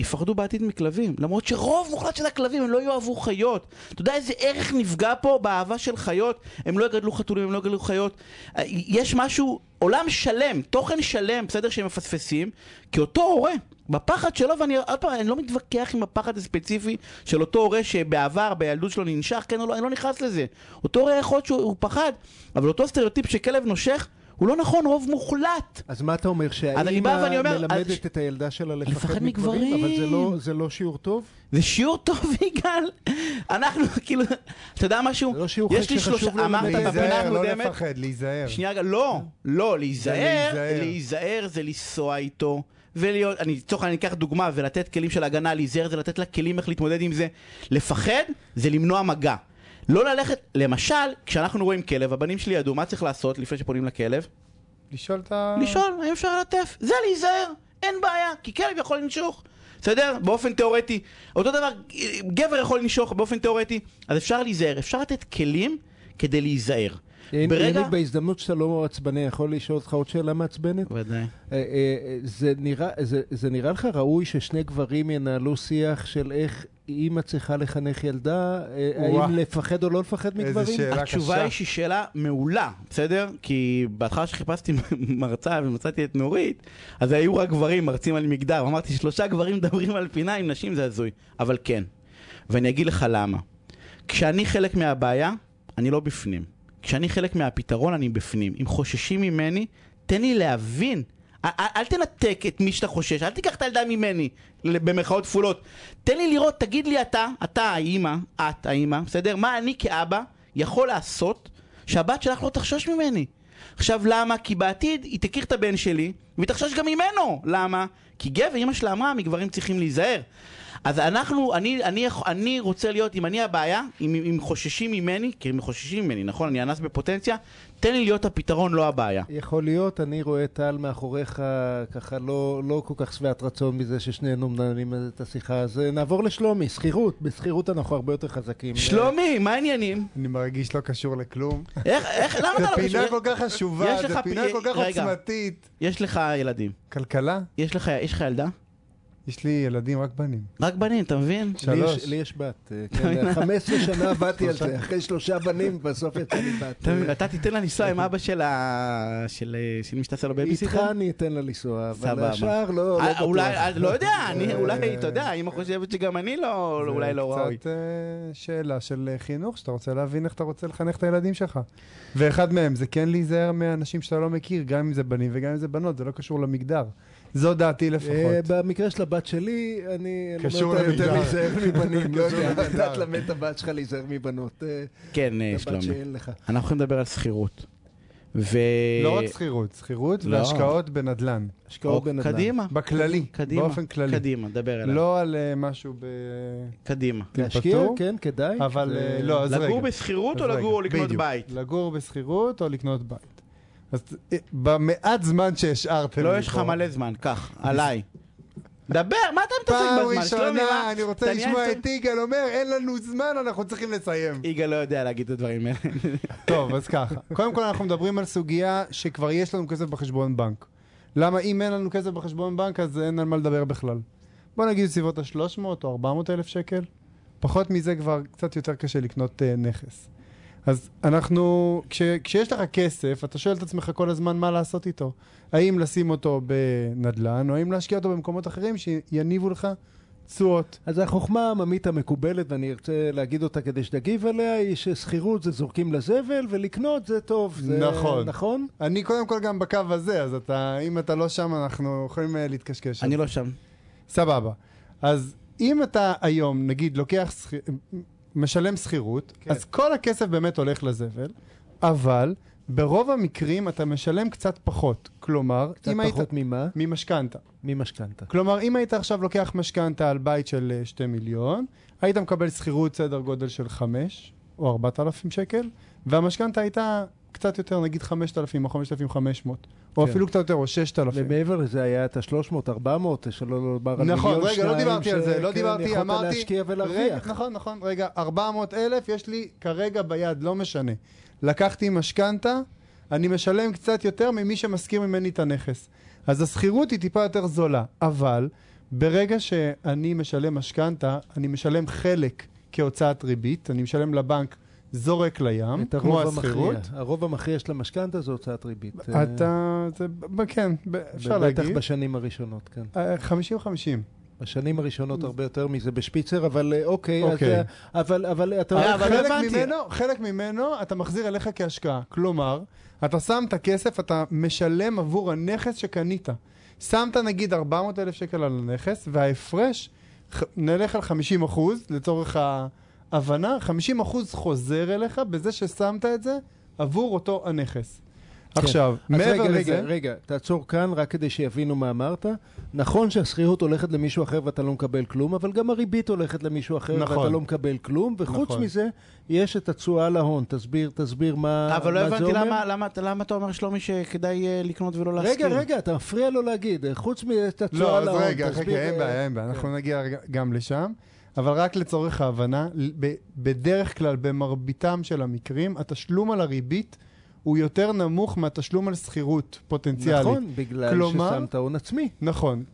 יפחדו בעתיד מכלבים, למרות שרוב מוחלט של הכלבים הם לא יאהבו חיות. אתה יודע איזה ערך נפגע פה באהבה של חיות? הם לא יגדלו חתולים, הם לא יגדלו חיות. אה, יש משהו, עולם שלם, תוכן שלם, בסדר, שהם מפספסים, כי אותו הורה, בפחד שלו, ואני עוד פעם, אני לא מתווכח עם הפחד הספציפי של אותו הורה שבעבר, בילדות שלו ננשך, כן או לא, אני לא נכנס לזה. אותו הורה יכול להיות שהוא פחד, אבל אותו סטריאוטיפ שכלב נושך, הוא לא נכון, רוב מוחלט. אז מה אתה אומר, אני בא ואני שהאימא אומר, אז- מלמדת את הילדה שלה לפחד לפחד מגברים, אבל זה לא- זה לא שיעור טוב? זה שיעור טוב, יגאל. אנחנו, כאילו, אתה יודע משהו? זה לא שיעור יש לי שחשוב ללמד. בפינה להיזהר, לא לפחד, להיזהר. שנייה לא, לא, להיזהר. להיזהר זה לנסוע איתו. ולהיות, אני לצורך העניין אקח דוגמה ולתת כלים של הגנה, להיזהר זה לתת לה כלים איך להתמודד עם זה. לפחד זה למנוע מגע. לא ללכת, למשל, כשאנחנו רואים כלב, הבנים שלי ידעו מה צריך לעשות לפני שפונים לכלב? לשאול את ה... לשאול האם אפשר ללטף. זה להיזהר, אין בעיה, כי כלב יכול לנשוך. בסדר? באופן תיאורטי. אותו דבר, גבר יכול לנשוך באופן תיאורטי. אז אפשר להיזהר, אפשר לתת כלים כדי להיזהר. אין- ברגע- יניב, בהזדמנות שאתה לא עצבני, יכול לשאול אותך עוד שאלה מעצבנת? ודאי. אה, אה, זה נראה, זה, זה נראה לך ראוי ששני גברים ינהלו שיח של איך אימא צריכה לחנך ילדה, אה. האם לפחד או לא לפחד איזה מגברים? שאלה התשובה קשה. היא שהיא שאלה מעולה, בסדר? כי בהתחלה שחיפשתי מרצה ומצאתי את נורית, אז היו רק גברים מרצים על מגדר. אמרתי, שלושה גברים מדברים על פינה עם נשים זה הזוי. אבל כן. ואני אגיד לך למה. כשאני חלק מהבעיה, אני לא בפנים. כשאני חלק מהפתרון, אני בפנים. אם חוששים ממני, תן לי להבין. אל, תנתק את מי שאתה חושש, אל תיקח את הילדה ממני, במרכאות כפולות. תן לי לראות, תגיד לי אתה, אתה האימא, את האימא, בסדר? מה אני כאבא יכול לעשות שהבת שלך לא תחשוש ממני? עכשיו למה? כי בעתיד היא תכיר את הבן שלי והיא תחשוש גם ממנו. למה? כי גבר, אמא שלה אמרה, מגברים צריכים להיזהר. אז אנחנו, אני, אני, אני רוצה להיות, אם אני הבעיה, אם, אם חוששים ממני, כי הם חוששים ממני, נכון? אני אנס בפוטנציה, תן לי להיות הפתרון, לא הבעיה. יכול להיות, אני רואה טל מאחוריך ככה לא, לא כל כך שבעת רצון מזה ששנינו מנהלים את השיחה, אז אה, נעבור לשלומי, שכירות, בשכירות אנחנו הרבה יותר חזקים. שלומי, מה העניינים? אני מרגיש לא קשור לכלום. איך, איך, למה זו אתה לא פינה קשור? כל כך חשובה, יש לך זו פינה פי- כל כך. עוצמתית. יש לך ילדים. כלכלה? יש לך, יש לך ילדה? יש לי ילדים רק בנים. רק בנים, אתה מבין? שלוש. יש- לי יש בת. אה, כן, 15 שנה עבדתי על זה, אחרי שלושה בנים, בסוף יצא לי בת. אתה מבין, אתה תיתן לה לנסוע עם אבא של ה... של של מי שתעשה לו איתך בייביסיטר? אני אתן לה לנסוע, אבל. השאר לא לא אה. אולי, אה, לא יודע, אני אה, אולי, אתה יודע, אמא חושבת שגם אני לא, זה אולי לא ראוי. קצת אה, שאלה של אה, חינוך, שאתה רוצה להבין איך אתה רוצה לחנך את הילדים שלך. ואחד מהם זה כן להיזהר מאנשים שאתה לא מכיר, גם אם זה בנים וגם אם זה בנות, זה לא קשור למגדר. זו דעתי אה, לפחות. במקרה של הבת שלי, אני קשור לומד אותה יותר. להיזהר מבנים, לא יודע. אתה תלמד את הבת שלך להיזהר מבנות. אה, כן, אה, שלומי. אנחנו יכולים לדבר על שכירות. ו... לא רק שכירות, שכירות לא. והשקעות בנדל"ן. השקעות או, בנדל"ן. קדימה. בכללי, קדימה. באופן כללי. קדימה, דבר אליי. לא על אה, משהו ב... קדימה. להשקיע, כן, כדאי. אבל אה, לא, אז רגע. לגור בשכירות או לגור או לקנות בדיוק. בית? לגור בשכירות או לקנות בית. אז אה, במעט זמן שהשארתם לא, לי יש לך מלא זמן, קח, עליי. דבר, מה אתה מתעסק פעם בזמן? מה? ראשונה אני רוצה לשמוע את יגאל אומר, אין לנו זמן, אנחנו צריכים לסיים. יגאל לא יודע להגיד את הדברים האלה. טוב, אז ככה. קודם כל אנחנו מדברים על סוגיה שכבר יש לנו כסף בחשבון בנק. למה אם אין לנו כסף בחשבון בנק, אז אין על מה לדבר בכלל. בוא נגיד בסביבות ה-300 או 400 אלף שקל. פחות מזה כבר קצת יותר קשה לקנות uh, נכס. אז אנחנו, כש, כשיש לך כסף, אתה שואל את עצמך כל הזמן מה לעשות איתו. האם לשים אותו בנדל"ן, או האם להשקיע אותו במקומות אחרים שיניבו לך תשואות. אז החוכמה העממית המקובלת, ואני ארצה להגיד אותה כדי שתגיב עליה, היא ששכירות זה זורקים לזבל, ולקנות זה טוב. זה נכון. נכון? אני קודם כל גם בקו הזה, אז אתה, אם אתה לא שם, אנחנו יכולים uh, להתקשקש. אני. לא שם. סבבה. אז אם אתה היום, נגיד, לוקח. משלם שכירות, כן. אז כל הכסף באמת הולך לזבל, אבל ברוב המקרים אתה משלם קצת פחות. כלומר, קצת אם פחות ממה? היית... ממשכנתה. ממשכנתה. כלומר, אם היית עכשיו לוקח משכנתה על בית של אה, 2 מיליון, היית מקבל שכירות סדר גודל של 5 או 4,000 שקל, והמשכנתה הייתה קצת יותר, נגיד 5,000 או 5,500, או כן. אפילו קצת יותר, או 6,000. ומעבר לזה היה את ה-300, 400, שלא לומר על נכון, מיליון רגע, לא שניים, דיברתי על זה, לא דיברתי, אמרתי... להשקיע ולהרוויח. נכון, נכון, רגע, 400 אלף יש לי כרגע ביד, לא משנה. לקחתי משכנתה, אני משלם קצת יותר ממי שמשכיר ממני את הנכס. אז השכירות היא טיפה יותר זולה, אבל ברגע שאני משלם משכנתה, אני משלם חלק כהוצאת ריבית, אני משלם לבנק זורק לים, את כמו השכירות. הרוב המכריע של המשכנתה זה הוצאת ריבית. אה, אתה, זה, ב- כן, אפשר בטח להגיד. בשנים הראשונות, כן. אה, 50-50. בשנים הראשונות הרבה יותר מזה בשפיצר, אבל אה, אוקיי, אז, אוקיי. אה, אבל, אבל אתה אה, אומר, אבל חלק הבנתי. ממנו, חלק ממנו אתה מחזיר אליך כהשקעה. כלומר, אתה שם את הכסף, אתה משלם עבור הנכס שקנית. שמת נגיד 400 אלף שקל על הנכס, וההפרש, נלך על 50 אחוז, לצורך ההבנה, 50 אחוז חוזר אליך בזה ששמת את זה עבור אותו הנכס. עכשיו, כן. אז מעבר רגע, לזה... רגע, רגע, תעצור כאן רק כדי שיבינו מה אמרת. נכון שהשכירות הולכת למישהו אחר ואתה לא מקבל כלום, אבל גם הריבית הולכת למישהו אחר נכון. ואתה לא מקבל כלום, וחוץ נכון. מזה, יש את התשואה להון. תסביר, תסביר מה, אבל לא מה זה הבנתי אומר. למה- למה למה אתה אומר, שלומי, שכדאי אה, לקנות ולא להשכיר? רגע, רגע, אתה מפריע לו להגיד, חוץ מאת לא, התשואה אז להון, רגע, תסביר, חכה, אין אה, בעיה, אין בעיה, אנחנו נגיע רגע גם לשם. אבל רק לצורך ההבנה, ב- בדרך כלל, במרביתם של המקרים, התשלום על הריבית הוא יותר נמוך מהתשלום על שכירות פוטנציאלית. נכון, בגלל כלומר- ששמת הון עצמי. נכון.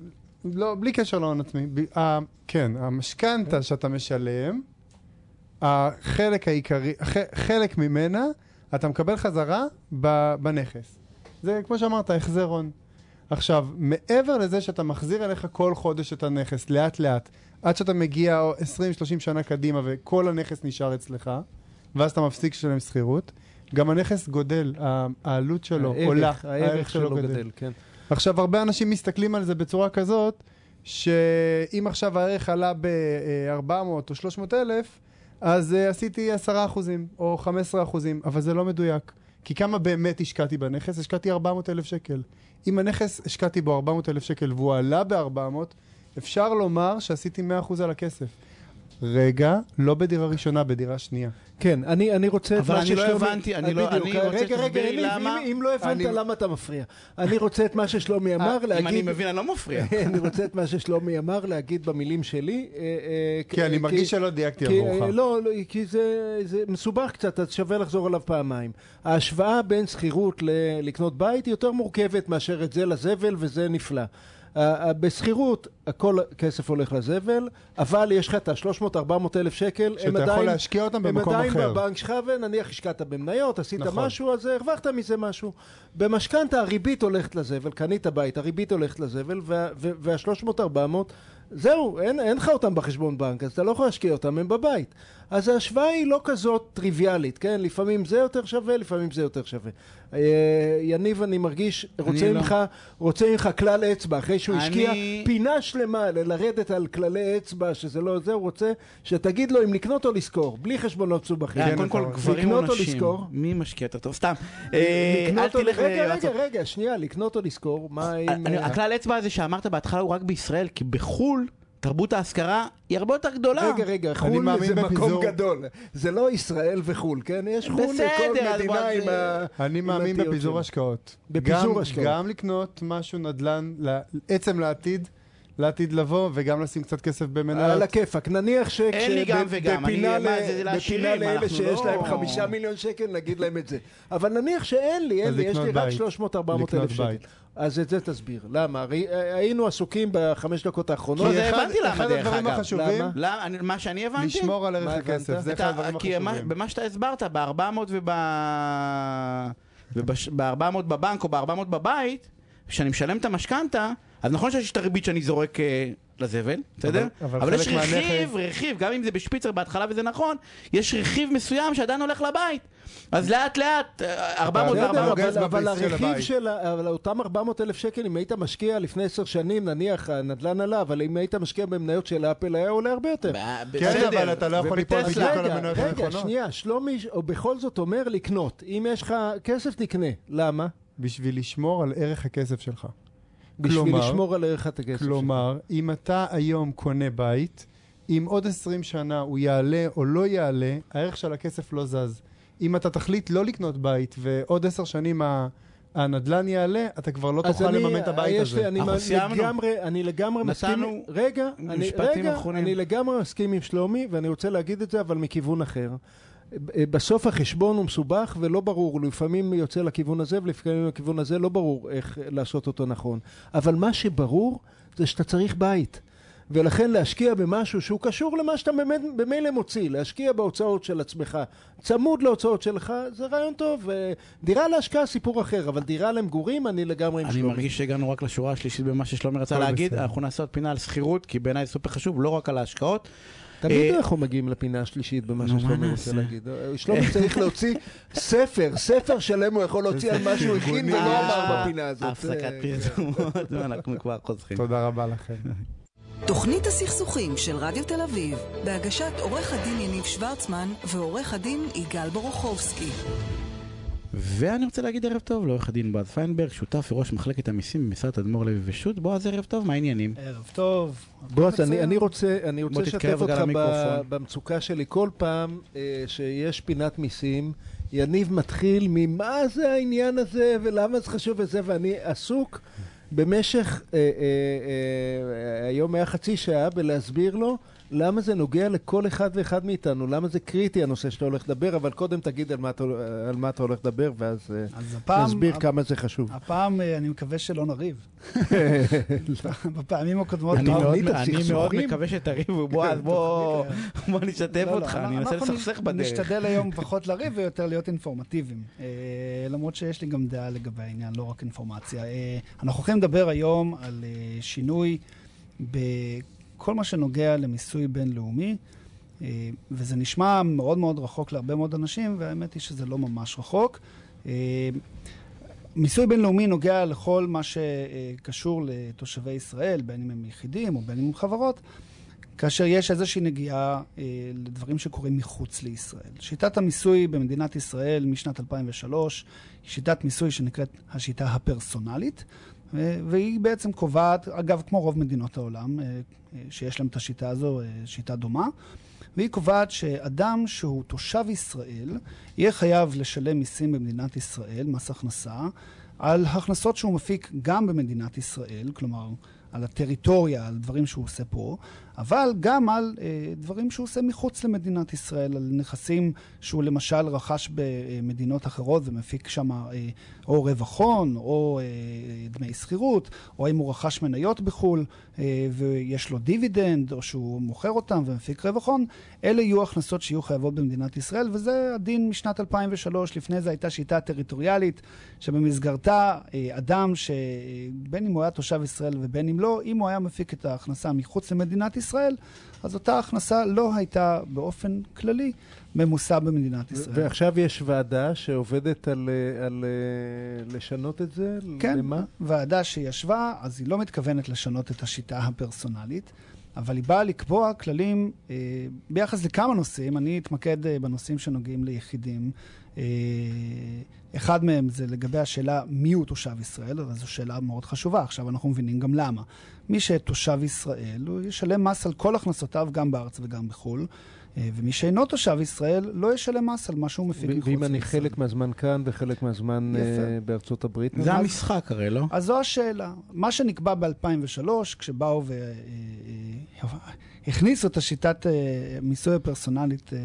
לא, בלי קשר להון עצמי. ב, ה, כן, המשכנתה שאתה משלם, החלק העיקרי, ח, חלק ממנה, אתה מקבל חזרה ב, בנכס. זה, כמו שאמרת, החזר הון. עכשיו, מעבר לזה שאתה מחזיר אליך כל חודש את הנכס, לאט לאט, עד שאתה מגיע 20-30 שנה קדימה וכל הנכס נשאר אצלך, ואז אתה מפסיק לשלם שכירות, גם הנכס גודל, העלות שלו הערך- עולה, הערך שלו גדל, כן. עכשיו, הרבה אנשים מסתכלים על זה בצורה כזאת, שאם עכשיו הערך עלה ב-400 או 300 אלף, אז uh, עשיתי 10 אחוזים או 15 אחוזים, אבל זה לא מדויק. כי כמה באמת השקעתי בנכס? השקעתי 400 אלף שקל. אם הנכס השקעתי בו 400 אלף שקל והוא עלה ב-400, אפשר לומר שעשיתי 100 אחוז על הכסף. רגע, לא בדירה ראשונה, בדירה שנייה. כן, אני, אני רוצה את אבל מה אני ששלומי... לא הבנתי, אני לא- בדיוק, אני רוצה רגע, רגע, למה- אם, אם לא הבנת אני- למה אתה מפריע. אני רוצה את מה ששלומי אמר, אם להגיד... אני מבין, אני לא מפריע. אני רוצה את מה ששלומי אמר, להגיד במילים שלי. אה, אה, כי אני מרגיש שלא דייקתי עבורך. אה, לא, לא, כי זה, זה מסובך קצת, אז שווה לחזור עליו פעמיים. ההשוואה בין שכירות לקנות בית היא יותר מורכבת מאשר את זה לזבל וזה נפלא. ה- ה- בשכירות הכל כסף הולך לזבל, אבל יש לך את ה-300-400 אלף שקל, הם שאתה יכול עדיין, להשקיע אותם במקום הם עדיין אחר. בבנק שלך, ונניח השקעת במניות, עשית נכון. משהו, אז הרווחת מזה משהו. במשכנתה הריבית הולכת לזבל, קנית בית, הריבית הולכת לזבל, וה-300-400, זהו, אין לך אותם בחשבון בנק, אז אתה לא יכול להשקיע אותם, הם בבית. אז ההשוואה היא לא כזאת טריוויאלית, כן? לפעמים זה יותר שווה, לפעמים זה יותר שווה. אה, יניב, אני מרגיש, רוצה לא. ממך, רוצה ממך כלל אצבע, אחרי שהוא אני- השקיע פינה שלמה לרדת על כללי אצבע, שזה לא זה, הוא רוצה שתגיד לו אם לקנות או לשכור, בלי חשבונות מסובכים. אה, קודם כל, נכון. גברים או נשים? מי משקיע יותר טוב? סתם. אה, אל לקנות או... תלך רגע. רגע, רגע, שנייה, לקנות או לשכור, מה אם... אני- אה, הכלל אצבע הזה שאמרת בהתחלה הוא רק בישראל, כי בחו"ל תרבות ההשכרה היא הרבה יותר גדולה. רגע, רגע, חו"ל מאמין זה מקום בפיזור- גדול. זה לא ישראל וחו"ל, כן? יש חו"ל בסדר, לכל מדינה עם זה- ה... אני עם מאמין בפיזור. השקעות. בפיזור גם- השקעות. גם לקנות משהו נדל"ן, עצם לעתיד, לעתיד לבוא, וגם לשים קצת כסף על במניות. הכיפאק, נניח שבפינה לאלה שיש לא- להם חמישה מיליון שקל, נגיד להם את זה. אבל נניח שאין לי, אין לי, יש לי רק בית. 300-400 אלף שקל. אז את זה תסביר. למה? הרי אה, היינו עסוקים בחמש דקות האחרונות. כי אחד- הבנתי למה, אחד דרך הדברים אגב. החשובים, למה? למה? אני- מה שאני הבנתי? לשמור על ערך הבנת? הכסף, זה אחד הדברים כי מה- החשובים. במה שאתה הסברת, ב-400 וב-400 בבנק או ב-400 בבית, כשאני משלם את המשכנתה, אז נכון שיש את הריבית שאני זורק אה, לזבל, בסדר? אבל אבל יש חלק מהנכס- רכיב, רכיב, גם אם זה בשפיצר בהתחלה וזה נכון, יש רכיב מסוים שעדיין הולך לבית. אז לאט לאט, אה, 400 בסדר, ו-400. רוגז אבל, אבל הרכיב. של, אבל אותם 400 אלף שקל, אם היית משקיע לפני עשר שנים, נניח הנדלן עלה, אבל אם היית משקיע במניות של אפל, היה עולה הרבה יותר. כן, אבל אתה לא יכול ליפול בדיוק על רגע, המניות רגע, הנכונות. שנייה, שלומי, או בכל זאת אומר לקנות. אם יש לך כסף, תקנה. למה? בשביל לשמור על ערך הכסף שלך. בשביל כלומר- לשמור על ערך הכסף. שלך. כלומר, אם אתה היום קונה בית, אם עוד 20 שנה הוא יעלה או לא יעלה, הערך של הכסף לא זז. אם אתה תחליט לא לקנות בית ועוד 10 שנים ה- הנדלן יעלה, אתה כבר לא תוכל אני- לממן את הבית יש לי- הזה. אני אנחנו מ- סיימנו. לגמרי, אני לגמרי מסכים, נתנו רגע, אני, משפטים רגע, אחרונים. אני לגמרי מסכים עם שלומי, ואני רוצה להגיד את זה, אבל מכיוון אחר. בסוף החשבון הוא מסובך ולא ברור, לפעמים יוצא לכיוון הזה ולפעמים לכיוון הזה, לא ברור איך לעשות אותו נכון. אבל מה שברור זה שאתה צריך בית. ולכן להשקיע במשהו שהוא קשור למה שאתה במילא מוציא, להשקיע בהוצאות של עצמך, צמוד להוצאות שלך, זה רעיון טוב. אה, דירה להשקעה סיפור אחר, אבל דירה למגורים אני לגמרי עם אני שלומי. מרגיש שהגענו רק לשורה השלישית במה ששלומי רצה להגיד. אנחנו נעשה עוד פינה על שכירות, כי בעיניי זה סופר חשוב, לא רק על ההשקעות. תמיד אה, אנחנו מגיעים לפינה השלישית במה ששלומי רוצה? להגיד. אה, שלומי צריך להוציא ספר, ספר שלם הוא יכול להוציא על מה שהוא הכין ולא אמר בפינה הזאת. הפסקת אה, פרסומות, ואנחנו כבר חוזרים. תודה רבה לכם. תוכנית הסכסוכים של רדיו תל אביב, בהגשת עורך הדין יניב שוורצמן ועורך הדין יגאל בורוכובסקי. ואני רוצה להגיד ערב טוב לעורך הדין בועז פיינברג, שותף וראש מחלקת המיסים במשרד תדמור לוי ושות'. בועז, ערב טוב, מה העניינים? ערב טוב. בועז, אני, אני רוצה, אני רוצה לשתף אותך ב. במצוקה שלי. כל פעם אה, שיש פינת מיסים, יניב מתחיל ממה זה העניין הזה ולמה זה חשוב וזה, ואני עסוק במשך, אה, אה, אה, היום היה חצי שעה בלהסביר לו למה זה נוגע לכל אחד ואחד מאיתנו, למה זה קריטי הנושא שאתה הולך לדבר, אבל קודם תגיד על מה אתה, על מה אתה הולך לדבר, ואז אה, אז הפעם, נסביר כמה זה חשוב. הפעם אה, אני מקווה שלא נריב. בפעמים הקודמות... אני מאוד-? מקווה שתריבו, בועז, בוא בוא נשתף לא, לא, אותך, אני אנסה לסכסך בדרך. נשתדל היום פחות לריב ויותר להיות אינפורמטיביים. אה, למרות שיש לי גם דעה לגבי העניין, לא רק אינפורמציה. אה, אנחנו הולכים לדבר היום על אה, שינוי בכל מה שנוגע למיסוי בינלאומי, אה, וזה נשמע מאוד מאוד רחוק להרבה מאוד אנשים, והאמת היא שזה לא ממש רחוק. אה, מיסוי בינלאומי נוגע לכל מה שקשור לתושבי ישראל, בין אם הם יחידים או בין אם הם חברות, כאשר יש איזושהי נגיעה אה, לדברים שקורים מחוץ לישראל. שיטת המיסוי במדינת ישראל משנת 2003 היא שיטת מיסוי שנקראת השיטה הפרסונלית, והיא בעצם קובעת, אגב, כמו רוב מדינות העולם, אה, אה, שיש להם את השיטה הזו, אה, שיטה דומה, והיא קובעת שאדם שהוא תושב ישראל יהיה חייב לשלם מיסים במדינת ישראל, מס הכנסה, על הכנסות שהוא מפיק גם במדינת ישראל, כלומר, על הטריטוריה, על דברים שהוא עושה פה, אבל גם על אה, דברים שהוא עושה מחוץ למדינת ישראל, על נכסים שהוא למשל רכש במדינות אחרות ומפיק שם אה, או רווח הון, או אה, דמי שכירות, או אם הוא רכש מניות בחו"ל אה, ויש לו דיבידנד, או שהוא מוכר אותם ומפיק רווח הון, אלה יהיו הכנסות שיהיו חייבות במדינת ישראל, וזה הדין משנת 2003. לפני זה הייתה שיטה טריטוריאלית, שבמסגרתה אה, אדם שבין אם הוא היה תושב ישראל ובין אם לא, אם הוא היה מפיק את ההכנסה מחוץ למדינת ישראל, אז אותה הכנסה לא הייתה באופן כללי ממוסה במדינת ישראל. ועכשיו יש ועדה שעובדת על, אה, על אה, לשנות את זה? כן, למה? ועדה שישבה, אז היא לא מתכוונת לשנות את השיטה הפרסונלית, אבל היא באה לקבוע כללים אה, ביחס לכמה נושאים. אני אתמקד אה, בנושאים שנוגעים ליחידים. אה, אחד מהם זה לגבי השאלה מי הוא תושב ישראל, אבל זו שאלה מאוד חשובה. עכשיו אנחנו מבינים גם למה. מי שתושב ישראל, הוא ישלם מס על כל הכנסותיו גם בארץ וגם בחו"ל. אה, ומי שאינו תושב ישראל לא ישלם מס על מה שהוא מפיק מחוץ לישראל. ואם אני חלק מהזמן כאן וחלק מהזמן יפה. אה, בארצות הברית? זה המשחק הרי, לא? אז זו השאלה. מה שנקבע ב-2003, כשבאו והכניסו את השיטת אה, מיסוי הפרסונלית אה,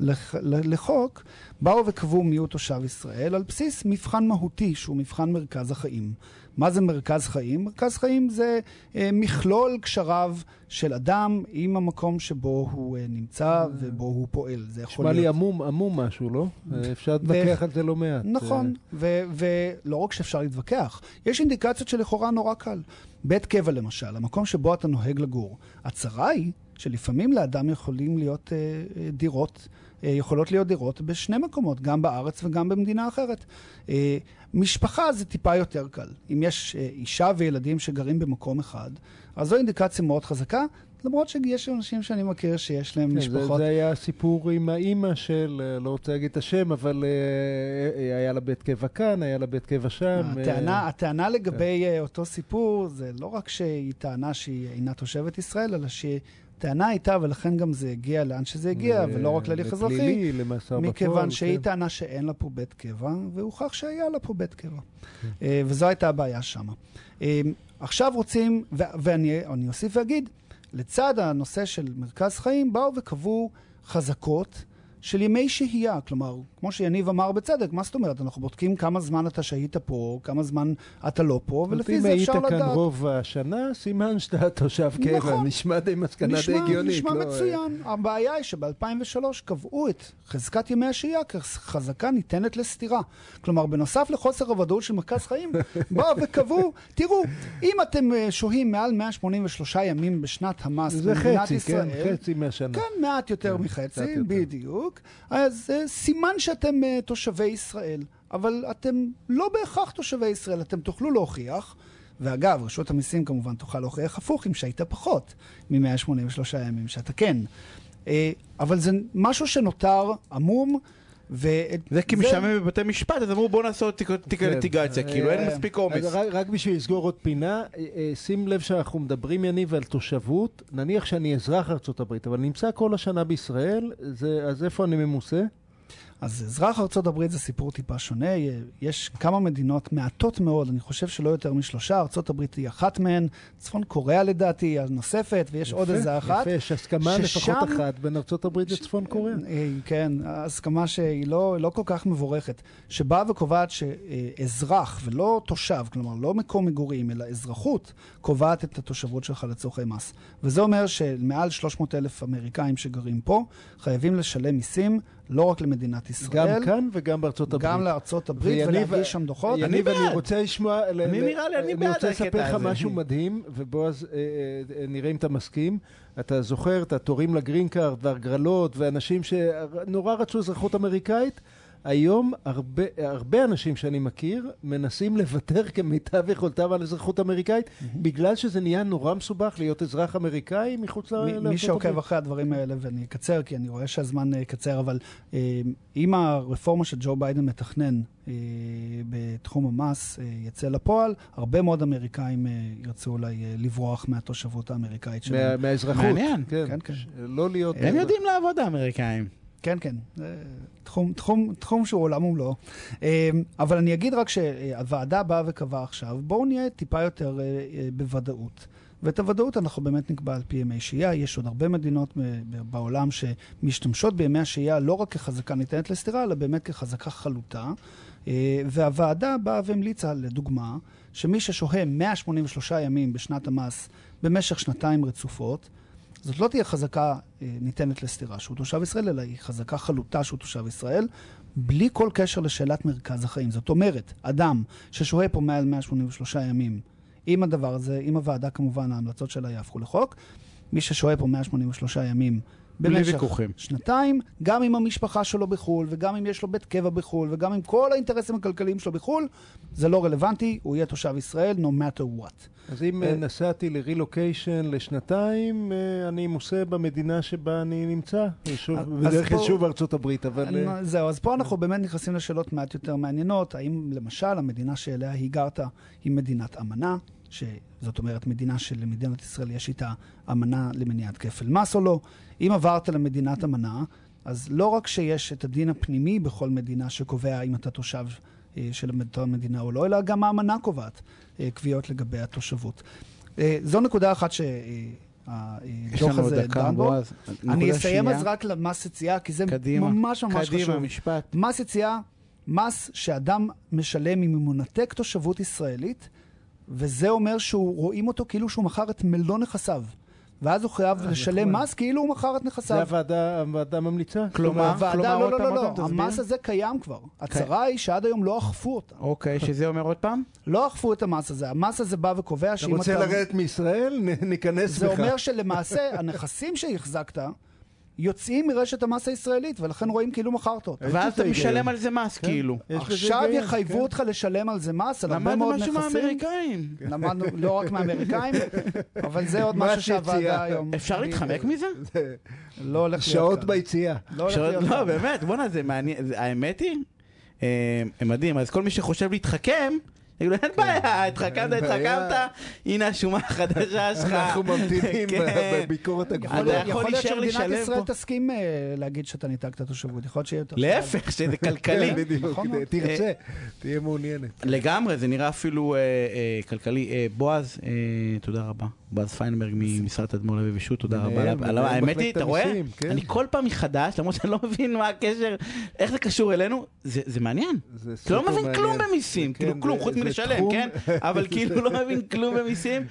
לח- לחוק, באו וקבעו מי הוא תושב ישראל על בסיס מבחן מהותי, שהוא מבחן מרכז החיים. מה זה מרכז חיים? מרכז חיים זה אה, מכלול קשריו של אדם עם המקום שבו הוא אה, נמצא ובו הוא פועל. זה יכול נשמע לי להיות... עמום, עמום משהו, לא? אה, אפשר להתווכח על זה לא מעט. נכון, ו- ולא רק שאפשר להתווכח, יש אינדיקציות שלכאורה נורא קל. בית קבע למשל, המקום שבו אתה נוהג לגור. הצרה היא שלפעמים לאדם יכולים להיות אה, אה, דירות, אה, יכולות להיות דירות בשני מקומות, גם בארץ וגם במדינה אחרת. אה, משפחה זה טיפה יותר קל. אם יש אה, אישה וילדים שגרים במקום אחד, אז זו אינדיקציה מאוד חזקה. למרות שיש אנשים שאני מכיר שיש להם כן, משפחות זה, זה היה הסיפור עם האימא של, אה, לא רוצה להגיד את השם, אבל אה, אה, היה לה בית קבע כאן, היה לה בית קבע שם. הטענה, אה, הטענה לגבי אה, אותו סיפור, זה לא רק שהיא טענה שהיא אינה תושבת ישראל, אלא שטענה הייתה, ולכן גם זה הגיע לאן שזה הגיע, ולא רק להליך אזרחי, לפלילי, למאסר בפועל. מכיוון שהיא כן. טענה שאין לה פה בית קבע, והוכח שהיה לה פה בית קבע. כן. אה, וזו הייתה הבעיה שם. עכשיו רוצים, ואני אני אוסיף ואגיד, לצד הנושא של מרכז חיים, באו וקבעו חזקות של ימי שהייה. כלומר, כמו שיניב אמר בצדק, מה זאת אומרת? אנחנו בודקים כמה זמן אתה שהית פה, כמה זמן אתה לא פה, ולפי זה אפשר אם היית כאן לדעת. רוב השנה, סימן שאתה תושב קבע. נכון. נשמע די מסקנה די הגיונית. נשמע לא? מצוין. הבעיה היא שב-2003 קבעו את חזקת ימי השהייה כחזקה ניתנת לסתירה. כלומר, בנוסף לחוסר הוודאות של מרכז חיים, באו וקבעו, תראו, אם אתם אה, שוהים מעל 183 ימים בשנת המס זה במדינת חצי, ישראל, כן, חצי מהשנה. כן, מעט יותר כן, מחצי, קצת בדיוק. אז אה, סימן שאתם אה, תושבי ישראל, אבל אתם לא בהכרח תושבי ישראל, אתם תוכלו להוכיח. ואגב, רשות המיסים כמובן תוכל להוכיח הפוך אם שהיית פחות מ-183 ימים, שאתה כן. אה, אבל זה משהו שנותר עמום, ו... זה כי משעמם בבתי משפט, אז אמרו בואו נעשה עוד תיק- כן. ליטיגציה, כאילו אין אה, מספיק עומס. אז רק, רק בשביל לסגור עוד פינה, אה, אה, שים לב שאנחנו מדברים, יניב, על תושבות. נניח שאני אזרח ארצות הברית, אבל נמצא כל השנה בישראל, זה, אז איפה אני ממוסה? אז אזרח הברית זה סיפור טיפה שונה. יש כמה מדינות מעטות מאוד, אני חושב שלא יותר משלושה, ארצות הברית היא אחת מהן, צפון קוריאה לדעתי היא הנוספת, ויש עוד איזה אחת. יפה, יש הסכמה ששם- לפחות אחת בין ארצות הברית לצפון קוריאה. אה, כן, הסכמה שהיא לא, לא כל כך מבורכת, שבאה וקובעת שאזרח ולא תושב, כלומר לא מקום מגורים, אלא אזרחות, קובעת את התושבות שלך לצורכי מס. וזה אומר שמעל 300 אלף אמריקאים שגרים פה, חייבים לשלם מיסים לא רק למדינת ישראל, גם כאן וגם בארצות הברית. גם לארצות הברית, ולהגיש שם דוחות. אני אני בעד. רוצה לשמוע... אני נראה לי, אני בעד אני רוצה הקטע לספר לך הזה. משהו מדהים, ובועז, אה, אה, נראה אם אתה מסכים. אתה זוכר את התורים לגרין קארד והגרלות, ואנשים שנורא רצו אזרחות אמריקאית? היום הרבה, הרבה אנשים שאני מכיר מנסים לוותר כמיטב יכולתם על אזרחות אמריקאית, בגלל שזה נהיה נורא מסובך להיות אזרח אמריקאי מחוץ לארצות מי שעוקב הברית. אחרי הדברים האלה, ואני אקצר, כי אני רואה שהזמן אה, קצר, אבל אה, אם הרפורמה שג'ו ביידן מתכנן אה, בתחום המס יצא לפועל, הרבה מאוד אמריקאים ירצו אולי לברוח מהתושבות האמריקאית מה- שלהם. מהאזרחות. מעניין. כן, כן, כן. לא להיות... הם יודעים לעבוד האמריקאים. כן, כן. תחום, תחום, תחום שהוא עולם ומלואו. אה, אבל אני אגיד רק שהוועדה באה וקבעה עכשיו, בואו נהיה טיפה יותר אה, אה, בוודאות. ואת הוודאות אנחנו באמת נקבע על פי ימי שהייה. יש עוד הרבה מדינות בעולם שמשתמשות בימי השהייה לא רק כחזקה ניתנת לסתירה, אלא באמת כחזקה חלוטה. אה, והוועדה באה והמליצה, לדוגמה, שמי ששוהה 183 ימים בשנת המס במשך שנתיים רצופות, זאת לא תהיה חזקה אה, ניתנת לסתירה שהוא תושב ישראל, אלא היא חזקה חלוטה שהוא תושב ישראל, בלי כל קשר לשאלת מרכז החיים. זאת אומרת, אדם ששוהה פה מעל 183 ימים, עם הדבר הזה, עם הוועדה כמובן, ההמלצות שלה יהפכו לחוק, מי ששוהה פה 183 ימים במשך שנתיים, גם עם המשפחה שלו בחו"ל, וגם אם יש לו בית קבע בחו"ל, וגם עם כל האינטרסים הכלכליים שלו בחו"ל, זה לא רלוונטי, הוא יהיה תושב ישראל, no matter what. אז אם uh, נסעתי לרילוקיישן לשנתיים, uh, אני מוסה במדינה שבה אני נמצא. בדרך כלל שוב ארצות הברית, אבל... אני, uh... זהו, אז פה אנחנו באמת נכנסים לשאלות מעט יותר מעניינות. האם למשל המדינה שאליה היגרת היא מדינת אמנה? שזאת אומרת מדינה שלמדינת ישראל יש איתה אמנה למניעת כפל מס או לא. אם עברת למדינת אמנה, אז לא רק שיש את הדין הפנימי בכל מדינה שקובע אם אתה תושב אה, של המדינה או לא, אלא גם האמנה קובעת אה, קביעות לגבי התושבות. אה, זו נקודה אחת ש... הדוח הזה דן בו. אני אסיים אז רק למס יציאה, כי זה קדימה, ממש ממש קדימה, חשוב. קדימה, משפט. מס יציאה, מס שאדם משלם אם הוא מנתק תושבות ישראלית, וזה אומר שהוא, רואים אותו כאילו שהוא מכר את מלוא נכסיו. ואז הוא חייב אה, לשלם מס כאילו הוא מכר את נכסיו. זה הוועדה, הוועדה ממליצה? כלומר, הוועדה, לא, לא, לא, לא, המס הזה קיים כבר. הצרה היא שעד היום לא אכפו אותה. אוקיי, שזה אומר עוד פעם? לא אכפו את המס הזה. המס הזה בא וקובע שאם אתה... אתה רוצה לרדת מישראל? ניכנס בך. זה אומר שלמעשה, הנכסים שהחזקת... יוצאים מרשת המס הישראלית, ולכן רואים כאילו מכרת אותם. ואז אתה משלם על זה מס, כן. כאילו. עכשיו יחייבו כן. אותך לשלם על זה מס, על הרבה מאוד נכסים. למדנו משהו מהאמריקאים. למדנו לא רק מהאמריקאים, אבל זה עוד משהו שהוועדה היום... אפשר להתחמק מזה? לא הולך להיות. שעות ביציאה. לא, לא באמת, בואנה, זה מעניין. האמת היא, אה, מדהים. אז כל מי שחושב להתחכם... יגידו, אין בעיה, התחכמת, התחכמת, הנה השומה החדשה שלך. אנחנו ממתינים כן. בביקורת הגבולות. יכול להיות שמדינת ישראל תסכים אה, להגיד שאתה ניתקת תושבות, יכול להיות שיהיה יותר... להפך, שזה כלכלי. כן, בדיוק, נכון תרצה, אה, תהיה מעוניינת. לגמרי, זה נראה אפילו אה, כלכלי. בועז, תודה רבה. בועז פיינברג ממשרד תדמור לוי ושות', תודה רבה. האמת היא, אתה רואה? כן. אני כל פעם מחדש, למרות שאני לא מבין מה הקשר, איך זה קשור אלינו, זה מעניין. אתה לא מבין כלום במיסים, כאילו כלום, חוץ לשלם, כן? אבל כאילו לא מבין כלום במיסים.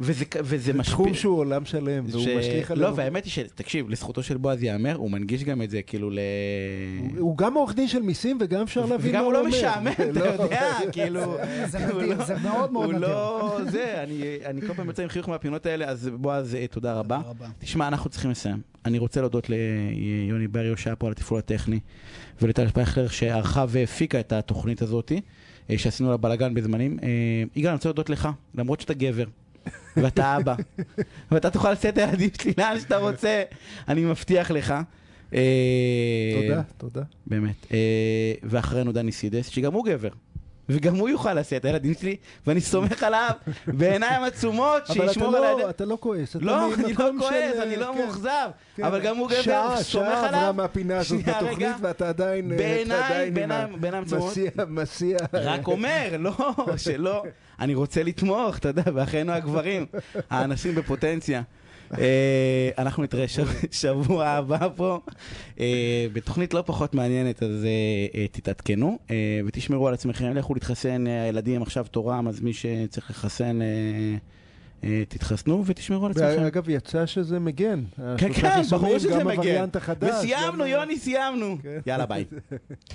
וזה, וזה משפיע. תחום שהוא עולם שלם, והוא משליך עליו. לא, והאמת היא שתקשיב, לזכותו של בועז ייאמר, הוא מנגיש גם את זה כאילו ל... הוא גם עורך דין של מיסים, וגם אפשר להבין מה הוא אומר. וגם הוא לא משעמם, אתה לא. יודע, כאילו... זה מדהים, זה מאוד מאוד נדיר. הוא לא... זה, אני כל פעם יוצא עם חיוך מהפינות האלה, אז בועז, אה, תודה רבה. תשמע, אנחנו צריכים לסיים. אני רוצה להודות ליוני בריו שהיה פה על התפעול הטכני, ולטל שפייכלר שערכה והפיקה את התוכנית הזאת. אה, שעשינו לה בלאגן בזמנים. אה, יגאל, אני רוצה להודות לך, למרות שאתה גבר. ואתה אבא, ואתה תוכל לצאת את הילדים שלי לאן שאתה רוצה, אני מבטיח לך. אה, תודה, תודה. באמת. ואחרינו דני סידס, שגם הוא גבר. וגם הוא יוכל לעשות את הילדים שלי, ואני סומך עליו בעיניים עצומות, שישמור על הילדים. אבל אתה לא כועס. לא, אני לא כועס, אני לא כן. מאוכזב. כן. אבל גם הוא גבר, סומך עליו. שעה עברה מהפינה הזאת בתוכנית, ואתה עדיין... בעיניים, בעיניים עצומות. מסיע. רק אומר, לא, שלא. אני רוצה לתמוך, אתה יודע, באחינו הגברים, האנשים בפוטנציה. אה, אנחנו נתראה שבוע הבא פה בתוכנית לא פחות מעניינת, אז אה, תתעדכנו ותשמרו על עצמכם, לכו להתחסן, הילדים עכשיו תורם, אז מי שצריך לחסן... תתחסנו ותשמרו על עצמכם. אגב, יצא שזה מגן. כן, כן, ברור שזה מגן. וסיימנו, יוני, סיימנו. כן. יאללה, ביי.